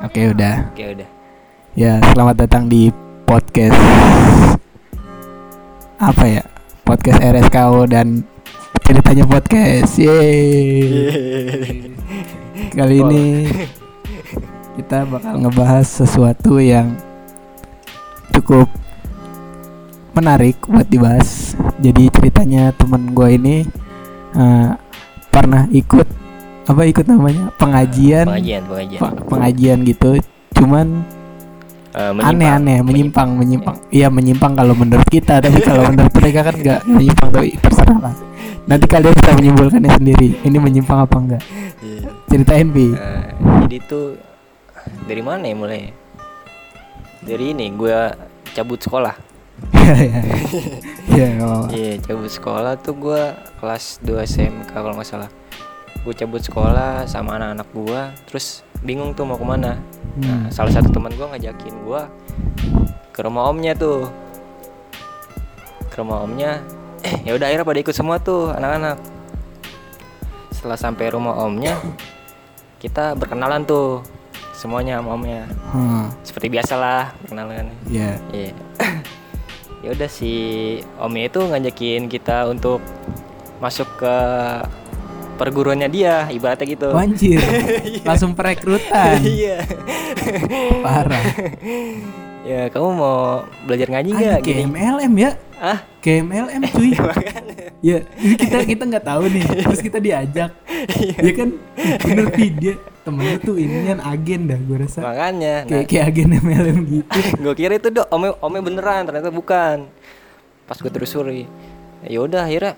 Oke udah. Oke udah. Ya selamat datang di podcast apa ya? Podcast RSKO dan ceritanya podcast. Yeay. Kali ini kita bakal ngebahas sesuatu yang cukup menarik buat dibahas. Jadi ceritanya temen gue ini eh, pernah ikut apa ikut namanya pengajian pengajian pengajian. pe- pengajian gitu. Cuman Eh, menyimpang. aneh-aneh menyimpang menyimpang iya menyimpang kalau menurut kita tapi kalau menurut mereka kan nggak menyimpang tapi terserah lah nanti kalian bisa menyimpulkannya sendiri ini menyimpang apa enggak Iya. ceritain bi Eh, jadi tuh dari mana ya mulai? Dari ini gue cabut sekolah. Iya, iya. Iya. Iya cabut sekolah tuh gue kelas 2 SMK kalau nggak salah. Gue cabut sekolah sama anak-anak gue, terus bingung tuh mau ke mana. Nah, Hmm. salah satu teman gue ngajakin gue ke rumah omnya tuh. Ke rumah omnya, eh ya udah akhirnya pada ikut semua tuh anak-anak. Setelah sampai rumah omnya, kita berkenalan tuh semuanya sama omnya. Hmm, Seperti biasa lah perkenalan. iya. Iya. ya udah si omnya itu ngajakin kita untuk masuk ke perguruannya dia, ibaratnya gitu. Anjir langsung perekrutan. Iya. parah. Ya, kamu mau belajar ngaji nggak kayak? MLM ya? Ah, kayak MLM cuy. Ya ini kita kita nggak tahu nih terus kita diajak. Ya kan bener sih dia temen lu tuh ini kan agen dah gue rasa. Makanya. kayak kayak agen MLM gitu. Gue kira itu dok omnya omnya beneran, ternyata bukan. Pas gue telusuri, ya udah akhirnya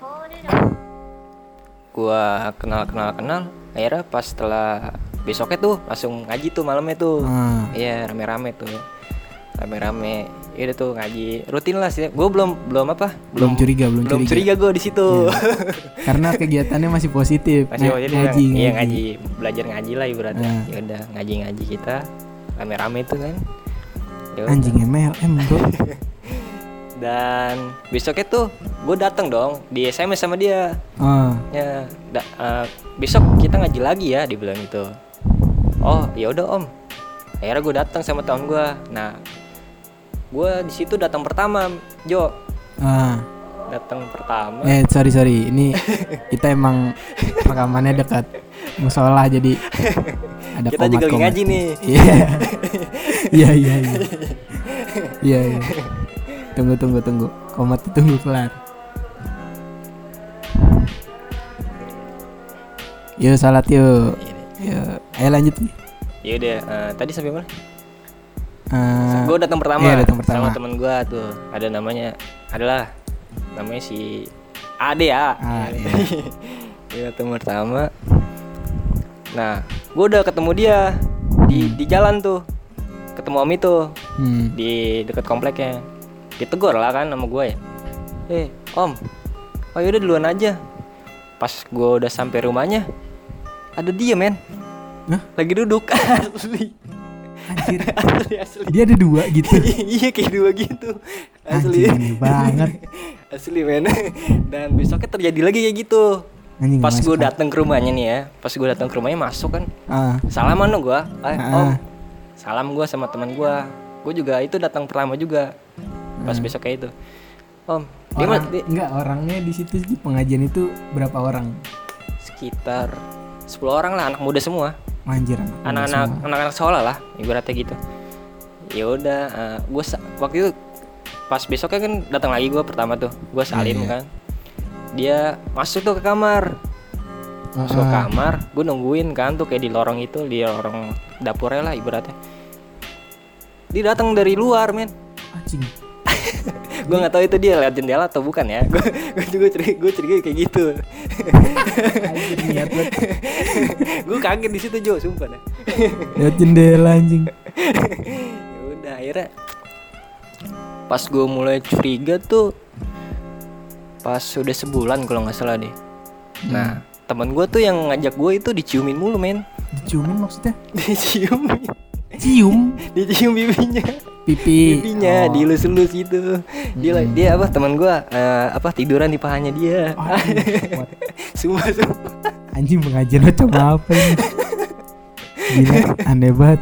gua kenal kenal kenal. Akhirnya pas setelah besoknya tuh langsung ngaji tuh malamnya tuh. Ah. Iya rame-rame tuh rame-rame ya udah tuh ngaji rutin lah sih gue belum belum apa Belum curiga, belum belum curiga. curiga gue di situ karena kegiatannya masih positif masih Nga- mau jadi ngaji, iya ngaji. ngaji belajar ngaji lah ibaratnya Ah. ya udah ngaji ngaji kita rame-rame tuh kan Ya udah. anjing MLM bro dan besoknya tuh gue datang dong di SMS sama dia. Ah. Ya da- eh, besok kita ngaji lagi ya dibilang gitu. Oh ya udah om. Akhirnya gue datang sama tahun gue nah gue di situ datang pertama Jo. Ah. Datang pertama. Eh sorry sorry. Ini kita emang rekamannya dekat musola jadi ada kita juga lagi ngaji nih. Iya. Iya. Iya iya. Iya iya. Tunggu tunggu tunggu. Komat tunggu kelar. Yuk salat yuk. Yuk. Ayo lanjut nih. ya udah eh, tadi sampai mana Eh, gue datang pertama, iya, datang pertama. sama temen gue tuh ada namanya adalah namanya si Ade ya Ah, iya. Iya datang pertama nah gue udah ketemu dia di di jalan tuh ketemu om itu hmm. di dekat kompleknya ditegur lah kan sama gue ya. Eh om. Oh yaudah duluan aja. Pas gue udah sampai rumahnya ada dia men. Hah? lagi duduk. Asli. Anjir. asli asli. Dia ada dua gitu. iya kayak dua gitu. Asli. Anjing banget. asli men. Dan besoknya terjadi lagi kayak gitu. Anjing pas gue datang ke rumahnya nih ya. Pas gue datang ke rumahnya masuk kan. Ah, salaman dong gue eh, Ah. om. salam gue sama teman gue gue juga itu datang pertama juga pas besoknya itu. Om dia orang, dia- enggak orangnya di situ di pengajian itu berapa orang? sekitar 10 orang lah anak muda semua. Anjir anak-anak anak-anak sekolah lah ibaratnya gitu. Ya udah gue waktu itu pas besoknya kan datang lagi gue pertama tuh gue salim Iya, iya. kan. Dia masuk tuh ke kamar. Masuk ke Ah, kamar gue nungguin kan tuh kayak di lorong itu di lorong dapurnya lah ibaratnya. Dia datang dari luar men. Anjing. Gue nggak tahu itu dia lewat jendela atau bukan ya. Gue gue juga curiga gue curiga kayak gitu. Gue kaget di situ Jo sumpah dah. Lihat jendela anjing. ya udah akhirnya pas gue mulai curiga tuh pas udah sebulan kalau nggak salah deh. Nah temen gue tuh yang ngajak gue itu diciumin mulu men. Diciumin maksudnya? diciumin Cium dicium bibinya pipi. pipinya Oh. dilus-lus gitu dia Mm-mm. dia apa teman gue eh, apa tiduran di pahanya dia Oh, sumpah sumpah Anjing pengajian macam apa ini? Gila, aneh banget.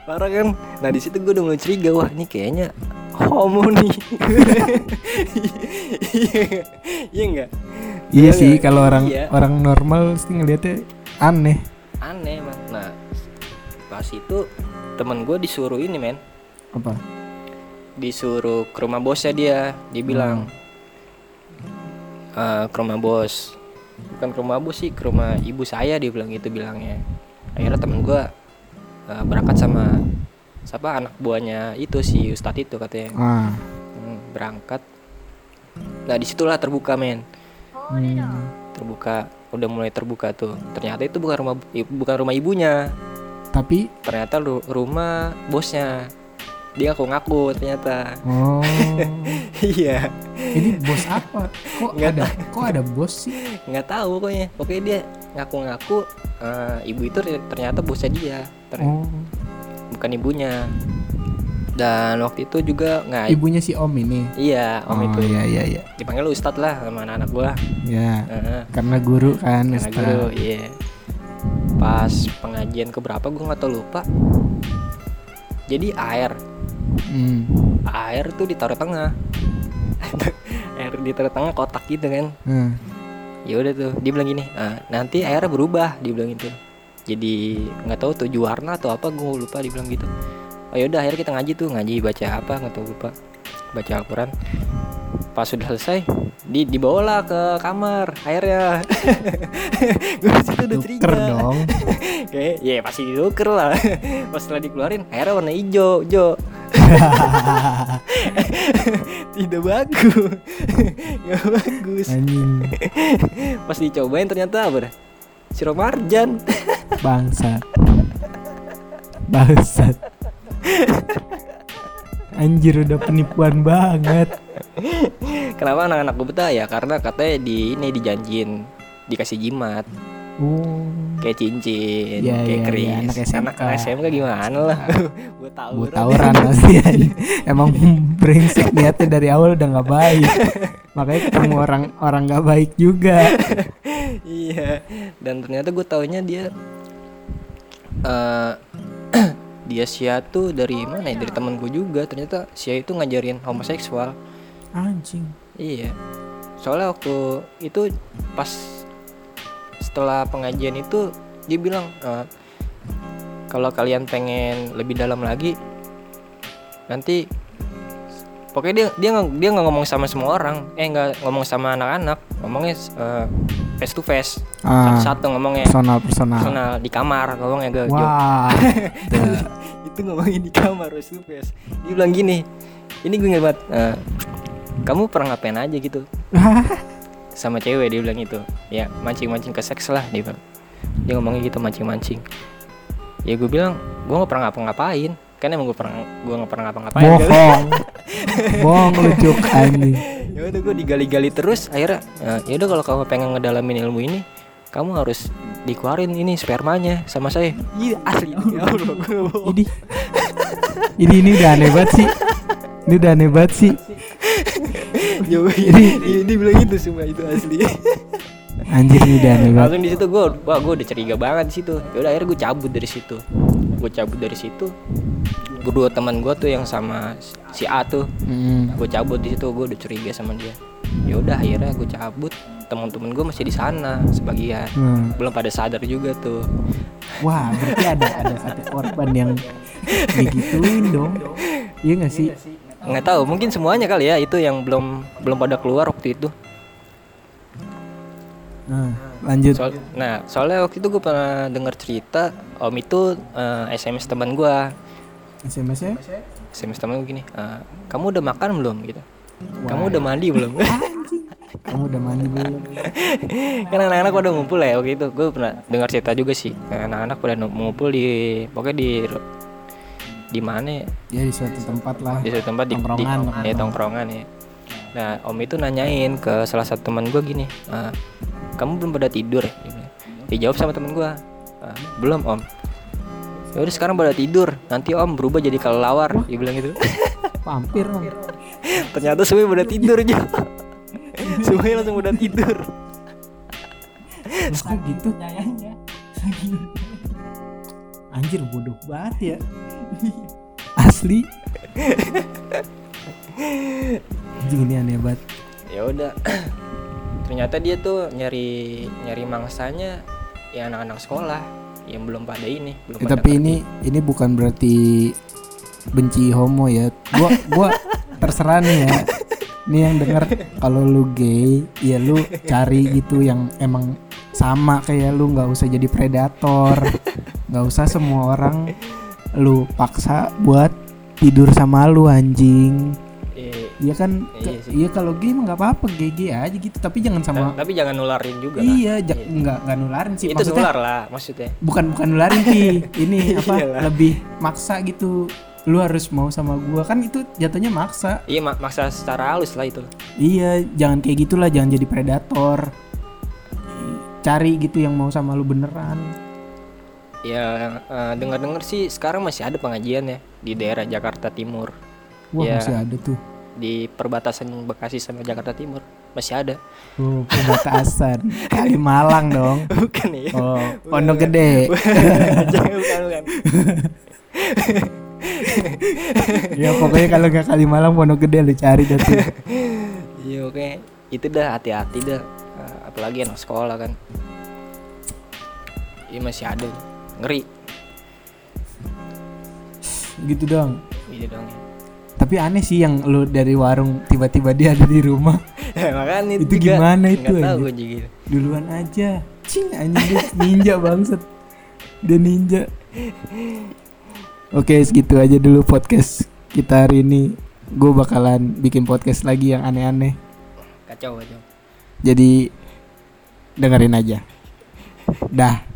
parah kan nah di situ gue udah mulai curiga wah ini kayaknya homo nih iya enggak Iya Iya sih kalau orang Iya. orang normal sih ngeliatnya aneh. aneh emang nah pas itu temen gue disuruh ini men. Apa? disuruh ke rumah bosnya dia dia bilang "Eh, ke rumah bos. Bukan ke rumah bos sih ke rumah ibu saya dia bilang gitu bilangnya. Akhirnya temen gue eh, berangkat sama siapa anak buahnya itu si ustadz itu katanya. Ah. Hmm, berangkat. Nah di situlah terbuka men. Hmm. terbuka udah mulai terbuka tuh. Ternyata itu bukan rumah bukan rumah ibunya Tapi ternyata ru- rumah bosnya dia aku ngaku ternyata oh iya ini bos apa? Kok Nggak ada kok ada bos sih? nggak tahu pokoknya pokoknya dia ngaku-ngaku eh, ibu itu ternyata bosnya dia ternyata Oh bukan ibunya dan waktu itu juga nggak ibunya si Om ini. iya om oh itu iya iya iya. dipanggil ustad lah sama anak-anak gua Ya Heeh. karena guru kan. karena Ustaz. guru iya pas pengajian keberapa gue nggak tahu lupa. Jadi air. Hmm. air tuh ditaruh tengah. Air ditaruh tengah kotak gitu kan. Hmm. ya udah tuh dia bilang gini "Ah, nanti airnya berubah dia bilang gitu. Jadi nggak tahu tujuh warna atau apa gue lupa dia bilang gitu. Oh yaudah akhirnya kita ngaji tuh ngaji baca apa nggak tahu lupa. Baca Al-Quran. Pas sudah selesai di dibawalah ke kamar airnya. Gue situ udah curiga dong. kayak ya pasti dituker lah. Pas setelah dikeluarin airnya warna hijau jo. Tidak bagus. Nggak bagus. Anjing. Pas dicobain ternyata apa dah? Sirup marjan bangsat. Bangsat. Anjir udah penipuan banget. kenapa anak-anak gue betah ya karena katanya di ini dijanjin dikasih jimat Oh. kayak cincin Iya, kayak iya, keris iya, anak SMK. anak SMK gimana lah gue tahu Bu tawuran pasti. Emang brengsek niatnya dari awal udah nggak baik. Makanya ketemu orang orang nggak baik juga. iya dan ternyata gue taunya dia eh dia Sia tuh dari mana ya dari temen gue juga ternyata Sia itu ngajarin homoseksual Anjing. iya. Soalnya waktu itu pas setelah pengajian itu dia bilang eh, kalau kalian pengen lebih dalam lagi nanti pokoknya dia dia nggak dia nggak ngomong sama semua orang. Eh nggak ngomong sama anak-anak. Ngomongnya eh, face to face. Ah, satu-satu ngomongnya. Personal personal. personal di kamar ngomongnya gue Wah. itu ngomongin di kamar face to face. Dia bilang gini ini gue ingat banget eh, kamu pernah ngapain aja gitu sama cewek dia bilang gitu ya mancing-mancing ke seks lah dia bilang dia ngomongnya gitu mancing-mancing ya gue bilang gue nggak pernah ngapa-ngapain kan emang gue pernah gue nggak pernah ngapa-ngapain Bohong. Bohong lucu anjing. ya udah gue digali-gali terus akhirnya ya udah kalau kamu pengen ngedalamin ilmu ini kamu harus dikeluarin ini spermanya sama saya iya asli ya Allah. Ini ini ini udah aneh banget sih. Ini udah aneh banget sih. Ya, ini ini bilang itu semua itu asli Anjir udah aneh banget. langsung di situ gue wah gue udah curiga banget di situ ya udah akhirnya gue cabut dari situ gue cabut dari situ berdua teman gue tuh yang sama si A tuh Mm. gue cabut di situ gue udah curiga sama dia ya udah akhirnya gue cabut teman-teman gue masih di sana sebagian Hmm. belum pada sadar juga tuh Wah, berarti ada ada satu korban yang digituin dong. Iya gak sih? Nggak tahu mungkin semuanya kali ya itu yang belum belum pada keluar waktu itu Nah, lanjut. Soal, nah soalnya waktu itu gue pernah dengar cerita om itu eh, SMS teman gue SMS-nya? SMS teman gue gini "Eh, kamu udah makan belum gitu kamu udah mandi belum. Kamu udah mandi belum? kan anak-anak pada ngumpul ya waktu itu gue pernah dengar cerita juga sih anak-anak pada ngumpul di pokoknya di di mana ya? Ya di suatu tempat lah. di suatu tempat di, di Tongkrongan, ya, tongkrongan. tongkrongan ya nah om itu nanyain ke salah satu teman gue gini "Ah, kamu belum pada tidur ya dijawab sama temen gue "Ah, belum om ya udah sekarang pada tidur nanti om berubah jadi kelelawar dia bilang gitu Vampir om. ternyata semuanya pada tidur aja semuanya langsung pada tidur Kok gitu? anjir bodoh banget ya asli. Ini aneh banget ya udah. Ternyata dia tuh nyari nyari mangsanya ya anak-anak sekolah yang belum pada ini belum Eh, pada tapi ini ini bukan berarti benci homo ya. Gua gua terserah nih ya. Ini yang denger kalau lu gay ya lu cari gitu yang emang sama kayak lu. Nggak usah jadi predator. Nggak usah semua orang lu paksa buat tidur sama lu anjing. Eh, Iya kan? Iya sih. iya kalau gay mah nggak apa-apa gay aja gitu. Tapi jangan sama ta- tapi jangan nularin juga iya ja- nggak nggak nularin sih itu maksudnya nular lah maksudnya. Bukan bukan nularin sih. Ini apa Iyalah. lebih maksa gitu. Lu harus mau sama gua. Kan itu jatuhnya maksa. Iya mak- maksa secara halus lah itu. Iya jangan kayak gitulah jangan jadi predator. Cari gitu yang mau sama lu beneran ya eh, dengar-dengar sih sekarang masih ada pengajian ya di daerah Jakarta Timur. Wah Iya. masih ada tuh. di perbatasan Bekasi sama Jakarta Timur masih ada. Oh perbatasan. Kali Malang dong. Bukan ya. Oh Pondok Gede. Jangan, bukan bukan ya pokoknya kalau nggak kali Malang Pondok Gede lu cari dah tuh. Iya oke. Itu dah hati-hati dah. Eh, apalagi anak sekolah kan. Ini masih ada ngeri. Gitu dong. Gitu dong. Ya tapi aneh sih yang lu dari warung tiba-tiba dia ada di rumah. Makanya Itu juga gimana itu, tahu gue juga. Duluan aja. Cing anjing ninja bangset dia ninja. Oke segitu aja dulu podcast kita hari ini. Gue bakalan bikin podcast lagi yang aneh-aneh. Kacau kacau. Jadi dengerin aja. Dah